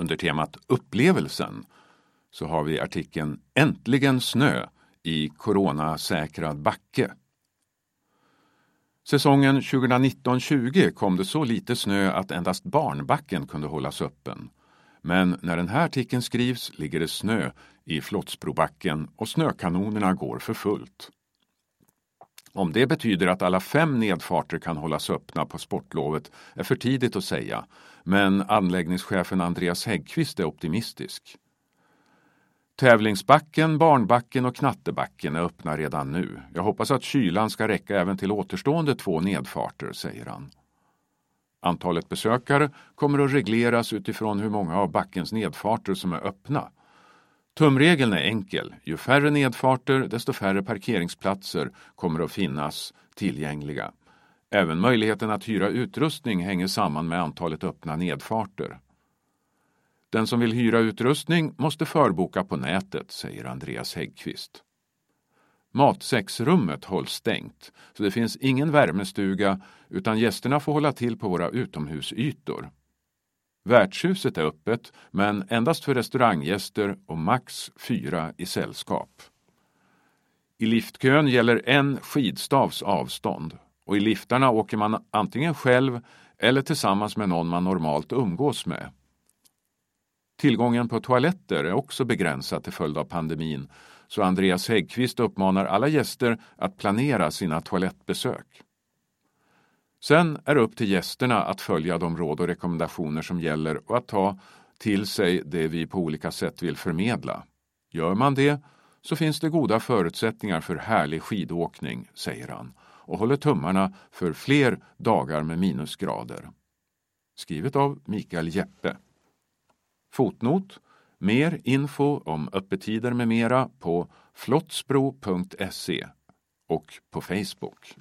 under temat upplevelsen så har vi artikeln Äntligen snö i coronasäkrad backe. Säsongen 2019-20 kom det så lite snö att endast Barnbacken kunde hållas öppen. Men när den här artikeln skrivs ligger det snö i Flottsbrobacken och snökanonerna går för fullt. Om det betyder att alla fem nedfarter kan hållas öppna på sportlovet är för tidigt att säga, men anläggningschefen Andreas Häggqvist är optimistisk. Tävlingsbacken, barnbacken och knattebacken är öppna redan nu. Jag hoppas att kylan ska räcka även till återstående två nedfarter, säger han. Antalet besökare kommer att regleras utifrån hur många av backens nedfarter som är öppna. Tumregeln är enkel. Ju färre nedfarter, desto färre parkeringsplatser kommer att finnas tillgängliga. Även möjligheten att hyra utrustning hänger samman med antalet öppna nedfarter. Den som vill hyra utrustning måste förboka på nätet, säger Andreas Häggqvist. Matsäcksrummet hålls stängt, så det finns ingen värmestuga utan gästerna får hålla till på våra utomhusytor. Värdshuset är öppet, men endast för restauranggäster och max fyra i sällskap. I liftkön gäller en skidstavs avstånd och i liftarna åker man antingen själv eller tillsammans med någon man normalt umgås med. Tillgången på toaletter är också begränsad till följd av pandemin så Andreas Häggqvist uppmanar alla gäster att planera sina toalettbesök. Sen är det upp till gästerna att följa de råd och rekommendationer som gäller och att ta till sig det vi på olika sätt vill förmedla. Gör man det så finns det goda förutsättningar för härlig skidåkning, säger han och håller tummarna för fler dagar med minusgrader. Skrivet av Mikael Jeppe. Fotnot Mer info om öppettider med mera på flottsbro.se och på Facebook.